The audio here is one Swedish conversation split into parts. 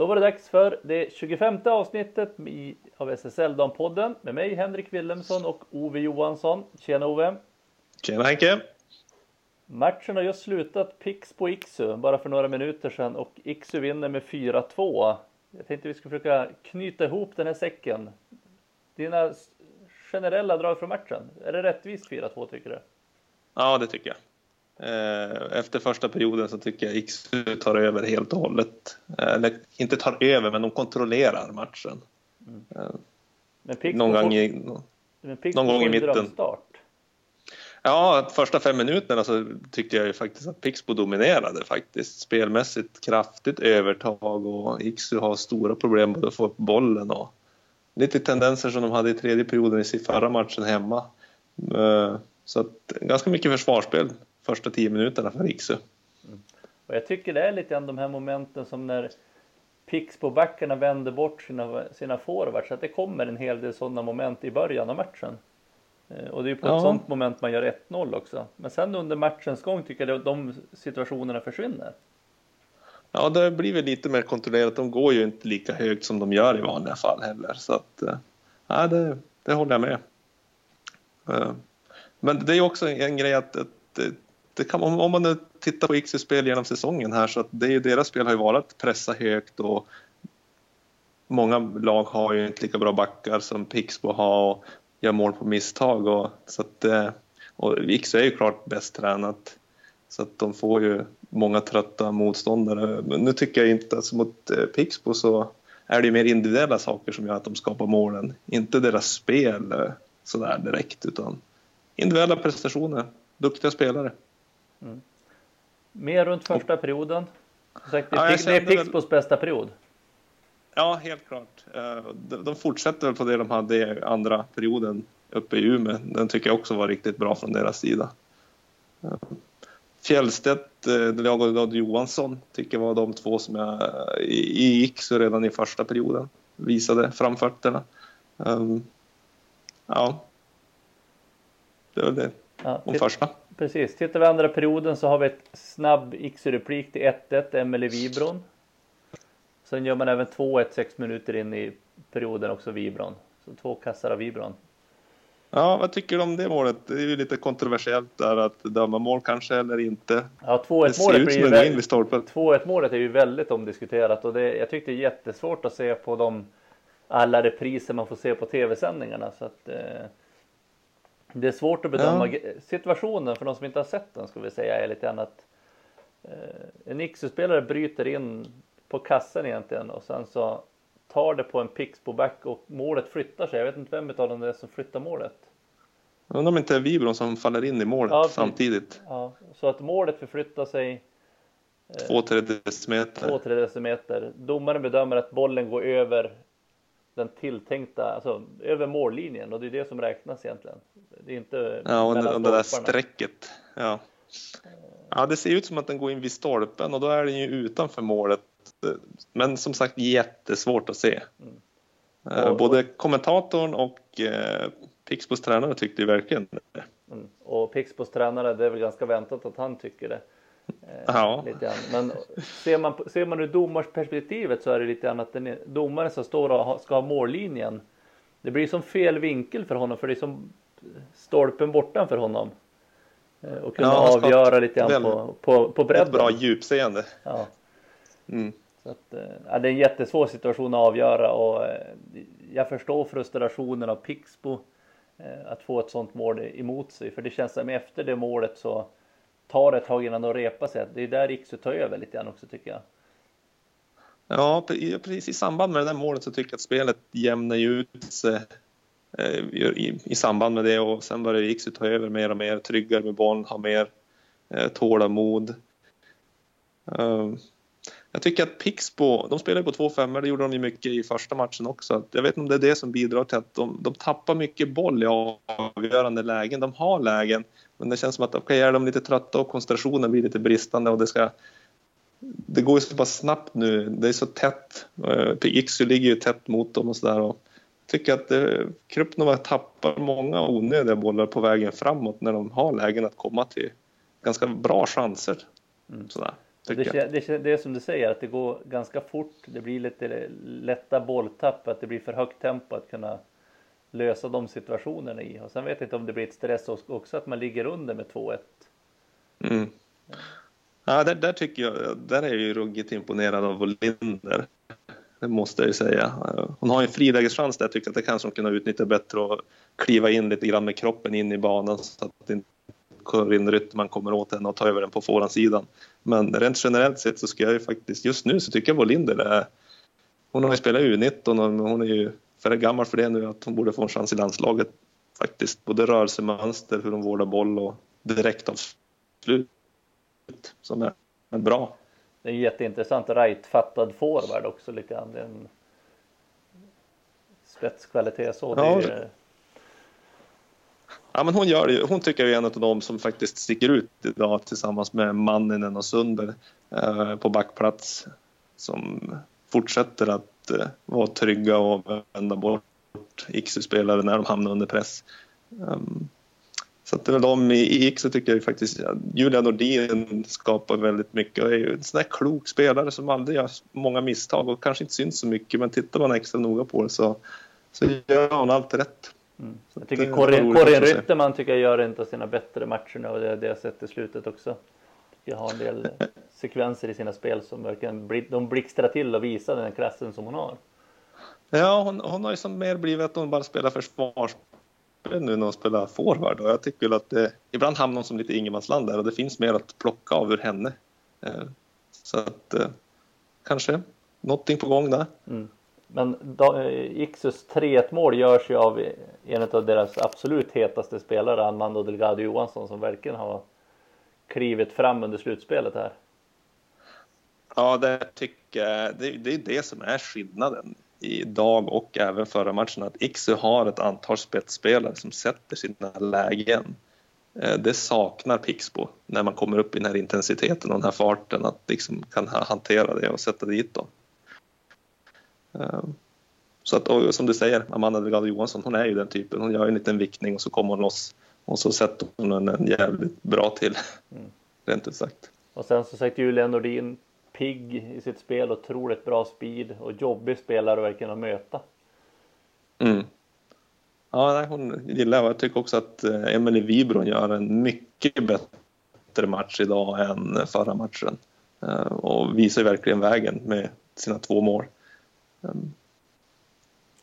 Då var det dags för det 25 avsnittet av SSL-dampodden med mig Henrik Willemsson och Ove Johansson. Tjena Ove! Tjena Henke! Matchen har just slutat Pix på Iksu bara för några minuter sedan och Iksu vinner med 4-2. Jag tänkte vi skulle försöka knyta ihop den här säcken. Dina generella drag från matchen, är det rättvist 4-2 tycker du? Ja, det tycker jag. Eh, efter första perioden så tycker jag Iksu tar över helt och hållet. Eller inte tar över, men de kontrollerar matchen. Mm. Eh, men någon gång i, någon gång i mitten. Start. Ja, första fem minuterna så tyckte jag ju faktiskt att Pixbo dominerade faktiskt. Spelmässigt kraftigt övertag och Iksu har stora problem med att få upp bollen och lite tendenser som de hade i tredje perioden i sin förra matchen hemma. Eh, så att, ganska mycket försvarsspel första tio minuterna för Iksu. Mm. Och jag tycker det är lite grann de här momenten som när Pixbo-backarna vänder bort sina, sina forwards, så att det kommer en hel del sådana moment i början av matchen. Eh, och det är ju på ja. ett sådant moment man gör 1-0 också. Men sen under matchens gång tycker jag att de situationerna försvinner. Ja, det blir väl lite mer kontrollerat. De går ju inte lika högt som de gör i vanliga fall heller. Så att, eh, ja, det, det håller jag med. Eh, men det är också en grej att, att det kan, om man tittar på Iksus spel genom säsongen här så att det är deras spel har ju varit att pressa högt och många lag har ju inte lika bra backar som Pixbo har och gör mål på misstag och så att eh, och Iksu är ju klart bäst tränat så att de får ju många trötta motståndare. Men nu tycker jag inte, alltså mot eh, Pixbo så är det ju mer individuella saker som gör att de skapar målen, inte deras spel eh, sådär direkt utan individuella prestationer, duktiga spelare. Mm. Mer runt första perioden. Sagt, det, ja, det är Pixbos bästa period. Ja, helt klart. Eh, de fortsätter väl på det de hade i andra perioden uppe i Umeå. Den tycker jag också var riktigt bra från deras sida. Eh, Fjällstedt, eh, jag och Johansson tycker jag var de två som jag gick så redan i första perioden visade framfötterna. Ja, det var det ja, om första. Precis, tittar vi andra perioden så har vi ett snabb X-replik till 1-1, Emelie Vibron. Sen gör man även 2-1 6 minuter in i perioden också Vibron. Så två kassar av Vibron. Ja, vad tycker du om det målet? Det är ju lite kontroversiellt där att döma mål kanske eller inte. Ja, 2-1 målet blir ju väldigt, 2-1 målet är ju väldigt omdiskuterat och det, jag tyckte det är jättesvårt att se på de alla repriser man får se på tv-sändningarna så att eh, det är svårt att bedöma ja. situationen för de som inte har sett den ska vi säga är lite grann att eh, en Ixu-spelare bryter in på kassen egentligen och sen så tar det på en Pixbo-back och målet flyttar sig. Jag vet inte vem av dem det är som flyttar målet. Undrar om inte är Vibron som faller in i målet ja, samtidigt. Ja, så att målet förflyttar sig eh, Två, tre decimeter. Två, tre decimeter. Domaren bedömer att bollen går över den tilltänkta, alltså över mållinjen och det är det som räknas egentligen. Det är inte Ja, och, och det där strecket. Ja. ja, det ser ut som att den går in vid stolpen och då är den ju utanför målet. Men som sagt jättesvårt att se. Mm. Och, Både kommentatorn och eh, Pixbos tränare tyckte ju verkligen det. Mm. Och Pixbos tränare, det är väl ganska väntat att han tycker det. Eh, ja. Lite. Men ser man, ser man ur domarsperspektivet så är det lite grann att den är, domaren som står och ska ha mållinjen. Det blir som fel vinkel för honom för det är som stolpen bortanför honom. Eh, och kunna ja, avgöra lite grann på, på, på bredden. Ett bra djupseende. Ja. Mm. Så att, eh, ja, det är en jättesvår situation att avgöra och jag förstår frustrationen av Pixbo att få ett sånt mål emot sig. För det känns som efter det målet så tar ett tag innan de repar sig. Det är där Iksu tar över lite grann också tycker jag. Ja, precis i samband med det där målet så tycker jag att spelet jämnar ut sig eh, i, i samband med det och sen börjar Iksu ta över mer och mer, tryggare med bollen, ha mer eh, tålamod. Ehm, jag tycker att Pixbo, de spelar på 2-5 det gjorde de ju mycket i första matchen också. Jag vet inte om det är det som bidrar till att de, de tappar mycket boll i avgörande lägen. De har lägen, men det känns som att okay, är de lite trötta och koncentrationen blir lite bristande och det ska det går ju så pass snabbt nu. Det är så tätt. Iksu ligger ju tätt mot dem och sådär. Jag tycker att eh, Krupnova tappar många onödiga bollar på vägen framåt när de har lägen att komma till ganska bra chanser. Mm. Sådär. Det, det, det är som du säger att det går ganska fort. Det blir lite lätta bolltapp, att det blir för högt tempo att kunna lösa de situationerna i. Och sen vet jag inte om det blir ett stress också att man ligger under med 2-1. Mm. Ja, där, där, tycker jag, där är jag ju ruggigt imponerad av Linder. Det måste jag ju säga. Hon har en frilägeschans där, jag tycker att det kanske hon kunde utnyttja bättre och kliva in lite grann med kroppen in i banan så att inte Corinne Rytterman kommer åt henne och tar över den på forehandsidan. Men rent generellt sett så ska jag ju faktiskt, just nu så tycker jag Linder är hon har ju spelat U19 och hon är ju för gammal för det nu att hon borde få en chans i landslaget faktiskt. Både rörelsemönster, hur hon vårdar boll och direktavslut som är, är bra. Det är jätteintressant right-fattad forward också lite grann. Det är en spetskvalitet så. Ja, det är ja, men hon gör det. Hon tycker jag är en av de som faktiskt sticker ut idag tillsammans med Manninen och Sunder eh, på backplats som fortsätter att eh, vara trygga och vända bort Iksu-spelare när de hamnar under press. Um, så att det är väl de i, Iksu tycker jag faktiskt, Julia Nordin skapar väldigt mycket och är ju en sån där klok spelare som aldrig gör många misstag och kanske inte syns så mycket men tittar man extra noga på det så, så gör hon allt rätt. Mm. Jag tycker Corinne Rytterman tycker jag gör en av sina bättre matcher nu och det det jag sett i slutet också. Jag har en del sekvenser i sina spel som verkligen de blixtrar till och visar den klassen som hon har. Ja, hon, hon har ju som mer blivit att hon bara spelar försvarsspel nu när hon spelar forward och jag tycker att det, ibland hamnar hon som lite ingenmansland där och det finns mer att plocka av ur henne. Eh, så att eh, kanske någonting på gång där. Mm. Men då, eh, Ixus 3-1 mål görs ju av en av deras absolut hetaste spelare, Armando Delgado Johansson, som verkligen har klivit fram under slutspelet här. Ja, det tycker jag. Det, det är det som är skillnaden idag och även förra matchen att Iksu har ett antal spetsspelare som sätter sina lägen. Eh, det saknar Pixbo när man kommer upp i den här intensiteten och den här farten att liksom kan hantera det och sätta dit dem. Eh, så att, som du säger, Amanda Delgado Johansson, hon är ju den typen. Hon gör en liten vickning och så kommer hon loss och så sätter hon en jävligt bra till. Mm. Rent ut sagt. Och sen så sagt Julia Nordin pigg i sitt spel, otroligt bra speed och jobbig spelare verkligen att möta. Mm. Ja, nej, hon gillar jag. Jag tycker också att eh, Emelie Wibron gör en mycket bättre match idag än förra matchen eh, och visar verkligen vägen med sina två mål. Ehm,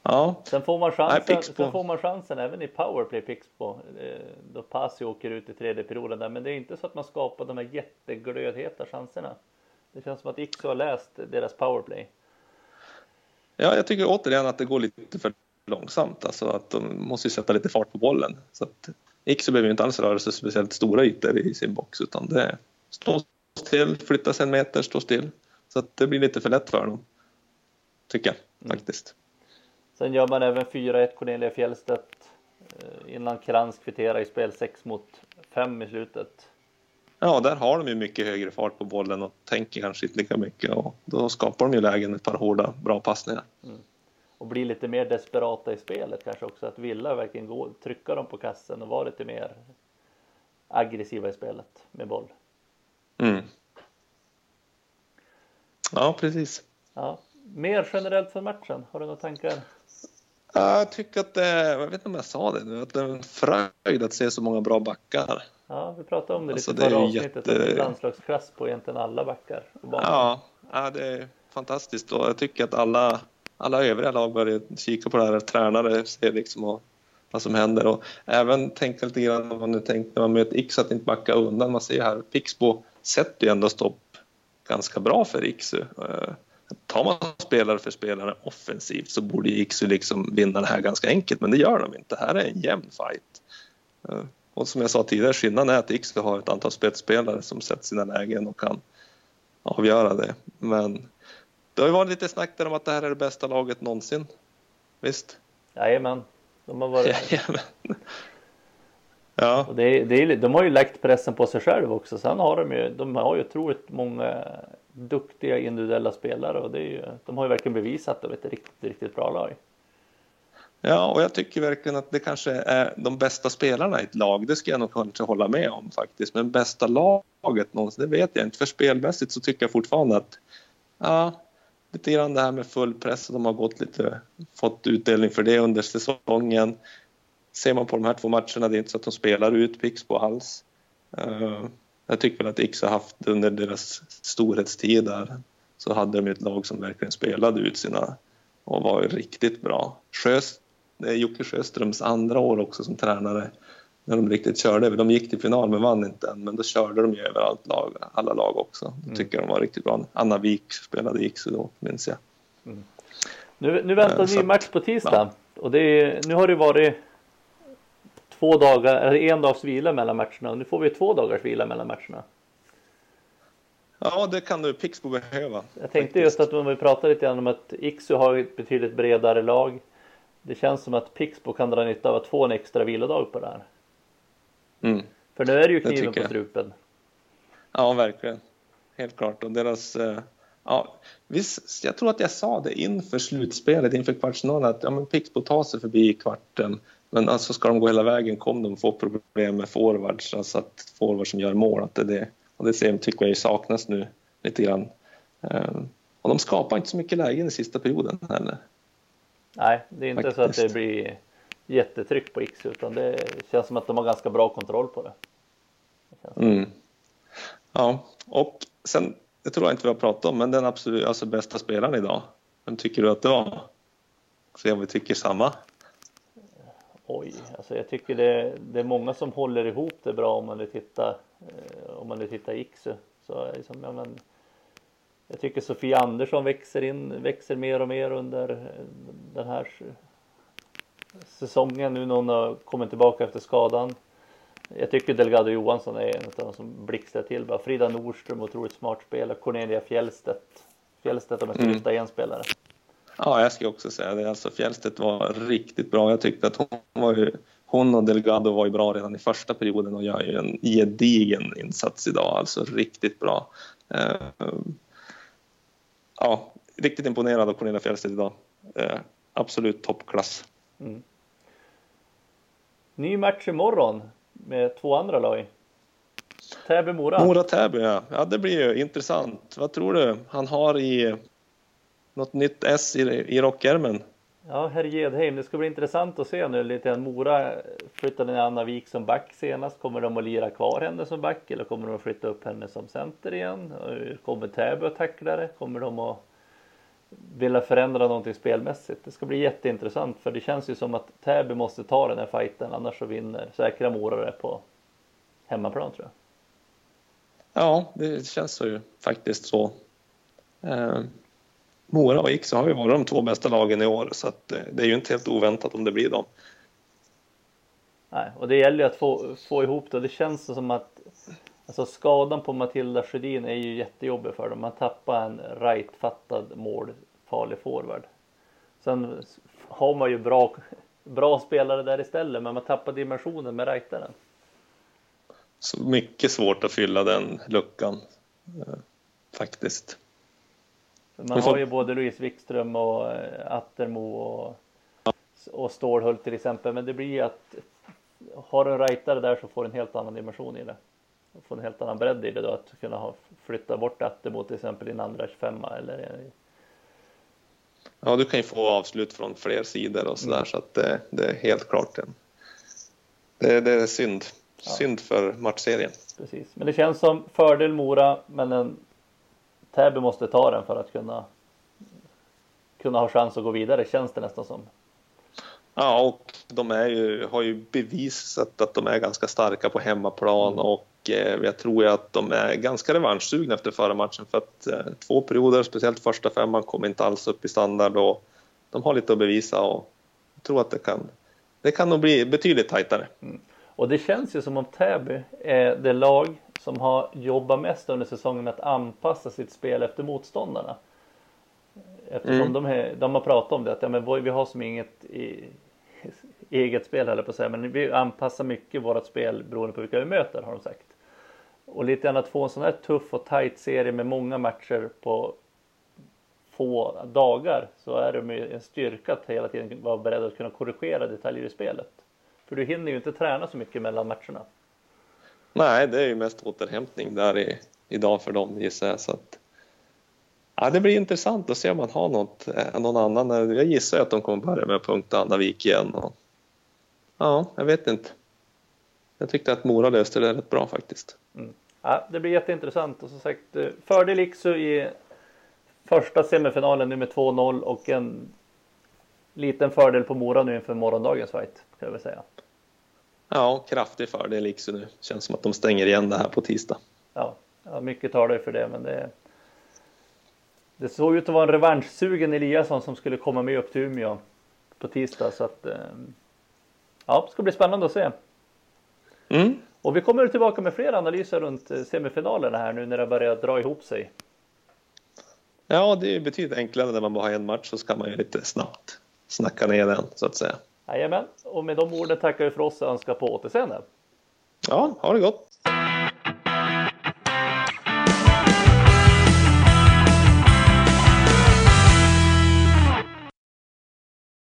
ja. Sen får man chansen, Nej, sen får man chansen även i powerplay Pixbo. Eh, då Pasi åker ut i tredje perioden där. Men det är inte så att man skapar de här jätteglödheta chanserna. Det känns som att Iksu har läst deras powerplay. Ja, jag tycker återigen att det går lite för långsamt. Alltså att de måste sätta lite fart på bollen. Så att Iksu behöver inte alls röra sig speciellt stora ytor i sin box utan det är stå still, flytta sig en meter, stå still. Så att det blir lite för lätt för dem. Tycker jag mm. faktiskt. Sen gör man även 4-1 Cornelia Fjellstedt eh, innan Krantz kvitterar i spel 6 mot 5 i slutet. Ja, där har de ju mycket högre fart på bollen och tänker kanske inte lika mycket och då skapar de ju lägen ett par hårda, bra passningar. Mm. Och blir lite mer desperata i spelet kanske också, att vilja verkligen gå, trycka dem på kassen och vara lite mer aggressiva i spelet med boll. Mm. Ja, precis. Ja. Mer generellt för matchen, har du några tankar? Jag tycker att det, jag vet inte om jag sa det nu, att det är en fröjd att se så många bra backar. Ja, vi pratade om det alltså, lite förra avsnittet, jätte... att det är landslagsklass på egentligen alla backar. Ja, ja, det är fantastiskt och jag tycker att alla, alla övriga lag börjar kika på det här, tränare ser liksom och, vad som händer och även tänka lite grann om man nu tänker när man möter X att inte backa undan. Man ser här, Pixbo sätter ju ändå stopp ganska bra för Iksu. Tar man spelare för spelare offensivt så borde Iksu liksom vinna det här ganska enkelt, men det gör de inte. Det här är en jämn fight. Eh, och som jag sa tidigare, skillnaden är att Iksu har ett antal spetsspelare som sätter sina lägen och kan avgöra det. Men det har ju varit lite snack där om att det här är det bästa laget någonsin. Visst? Jajamän. De har varit... Jajamän. Ja. Och det, det de har ju lagt pressen på sig själv också. Sen har de ju, de har ju otroligt många duktiga individuella spelare och det är ju, de har ju verkligen bevisat att de är ett riktigt, riktigt bra lag. Ja, och jag tycker verkligen att det kanske är de bästa spelarna i ett lag. Det ska jag nog kanske hålla med om faktiskt. Men bästa laget någonsin, det vet jag inte. För spelmässigt så tycker jag fortfarande att ja, lite grann det här med full press. De har gått lite, fått utdelning för det under säsongen. Ser man på de här två matcherna, det är inte så att de spelar ut Pixbo alls. Eh, jag tycker väl att X har haft under deras storhetstid där så hade de ett lag som verkligen spelade ut sina och var riktigt bra. Sjöst, det är Jocke Sjöströms andra år också som tränare när de riktigt körde. De gick till final men vann inte än, men då körde de ju över allt lag, alla lag också. Det mm. tycker jag de var riktigt bra. Anna Wik spelade i Iksu då, minns jag. Mm. Nu, nu väntar ny match på tisdag ja. och det är, nu har det varit två dagar, eller en dags vila mellan matcherna nu får vi två dagars vila mellan matcherna. Ja, det kan du Pixbo behöva. Jag tänkte faktiskt. just att om vi pratar lite grann om att Iksu har ett betydligt bredare lag. Det känns som att Pixbo kan dra nytta av att få en extra vilodag på det här. Mm. För nu är det ju kniven på strupen. Ja, verkligen. Helt klart. Och deras... Eh, ja, visst, jag tror att jag sa det inför slutspelet, inför kvartsfinalen, att ja, men Pixbo tar sig förbi kvarten. Men alltså ska de gå hela vägen kommer de få problem med forwards, alltså att forwards som gör mål, att det är det. Och det ser, tycker jag saknas nu lite grann. Um, och de skapar inte så mycket lägen i sista perioden heller. Nej, det är inte Faktiskt. så att det blir jättetryck på X utan det känns som att de har ganska bra kontroll på det. det mm. Ja, och sen, det tror jag inte vi har pratat om, men den absolut alltså bästa spelaren idag, vem tycker du att det var? Se om vi tycker samma. Oj, alltså jag tycker det, det är många som håller ihop det bra om man vill titta eh, om man vill titta i Iksu. Så liksom, ja, men, jag tycker Sofia Andersson växer in, växer mer och mer under den här säsongen nu när hon har kommit tillbaka efter skadan. Jag tycker Delgado Johansson är en av de som blixtrar till. Bara Frida Nordström, otroligt smart spelare. Cornelia Fjellstedt. Fjellstedt om jag ska lyfta mm. en spelare. Ja, jag ska också säga det. Alltså Fjellstedt var riktigt bra. Jag tyckte att hon var ju, hon och Delgado var ju bra redan i första perioden och gör ju en gedigen insats idag. Alltså riktigt bra. Uh, ja, riktigt imponerad av Cornelia Fjellstedt idag. Uh, absolut toppklass. Mm. Ny match imorgon med två andra lag. Täby-Mora. Mora-Täby, ja. ja. Det blir ju intressant. Vad tror du han har i något nytt S i, i rockärmen? Ja, herr Gedheim, det ska bli intressant att se nu lite. Mora flyttade ner Anna Wik som back senast. Kommer de att lira kvar henne som back eller kommer de att flytta upp henne som center igen? Kommer Täby att tackla det? Kommer de att vilja förändra någonting spelmässigt? Det ska bli jätteintressant för det känns ju som att Täby måste ta den här fighten annars så vinner säkra Mora det på hemmaplan tror jag. Ja, det känns så ju faktiskt så. Eh, Mora och Iksa har ju varit de två bästa lagen i år så att eh, det är ju inte helt oväntat om det blir dem. Nej, och det gäller ju att få, få ihop det. Det känns som att alltså skadan på Matilda Sjödin är ju jättejobbig för dem. Man tappar en rightfattad målfarlig forward. Sen har man ju bra, bra spelare där istället, men man tappar dimensionen med rightaren. Så mycket svårt att fylla den luckan eh, faktiskt. Man har ju både Louise Wikström och eh, Attermo och, och Stålhult till exempel. Men det blir ju att har du en rightare där så får du en helt annan dimension i det. Du får en helt annan bredd i det då att kunna ha, flytta bort Attermo till exempel i en andra 25 eller Ja, du kan ju få avslut från fler sidor och sådär mm. så att det, det, är helt klart en, det, det är synd. Ja. Synd för matchserien. Precis, men det känns som fördel Mora men en Täby måste ta den för att kunna kunna ha chans att gå vidare känns det nästan som. Ja, och de är ju, har ju bevisat att de är ganska starka på hemmaplan mm. och eh, jag tror ju att de är ganska revanschsugna efter förra matchen för att eh, två perioder, speciellt första femman, kom inte alls upp i standard och de har lite att bevisa och jag tror att det kan, det kan nog bli betydligt tajtare. Mm. Och det känns ju som om Täby är det lag som har jobbat mest under säsongen med att anpassa sitt spel efter motståndarna. Eftersom mm. de, är, de har pratat om det att ja, men vi har som inget i, eget spel heller på att säga men vi anpassar mycket vårt spel beroende på vilka vi möter har de sagt. Och lite grann att få en sån här tuff och tight serie med många matcher på få dagar så är det med en styrka att hela tiden vara beredd att kunna korrigera detaljer i spelet. För du hinner ju inte träna så mycket mellan matcherna. Nej, det är ju mest återhämtning där i, idag för dem gissar jag. Så att, ja, det blir intressant att se om man har något, eh, någon annan. Jag gissar att de kommer börja med punkt Annavik igen. Och, ja, jag vet inte. Jag tyckte att Mora löste det rätt bra faktiskt. Mm. Ja, det blir jätteintressant och som sagt eh, fördel Iksu i första semifinalen nu med 2-0 och en liten fördel på Mora nu inför morgondagens fight kan jag väl säga. Ja, kraftig fördel Iksu nu. Känns som att de stänger igen det här på tisdag. Ja, ja mycket talar ju för det, men det. Det såg ut att vara en revanschsugen Eliasson som skulle komma med upp till Umeå på tisdag så att. Eh, ja, det ska bli spännande att se. Mm. Och vi kommer tillbaka med fler analyser runt eh, semifinalerna här nu när det börjar dra ihop sig. Ja, det är betydligt enklare när man bara har en match så kan man ju lite snabbt snacka ner den så att säga. Jajamän, och med de orden tackar vi för oss och önskar på återseende. Ja, ha det gott!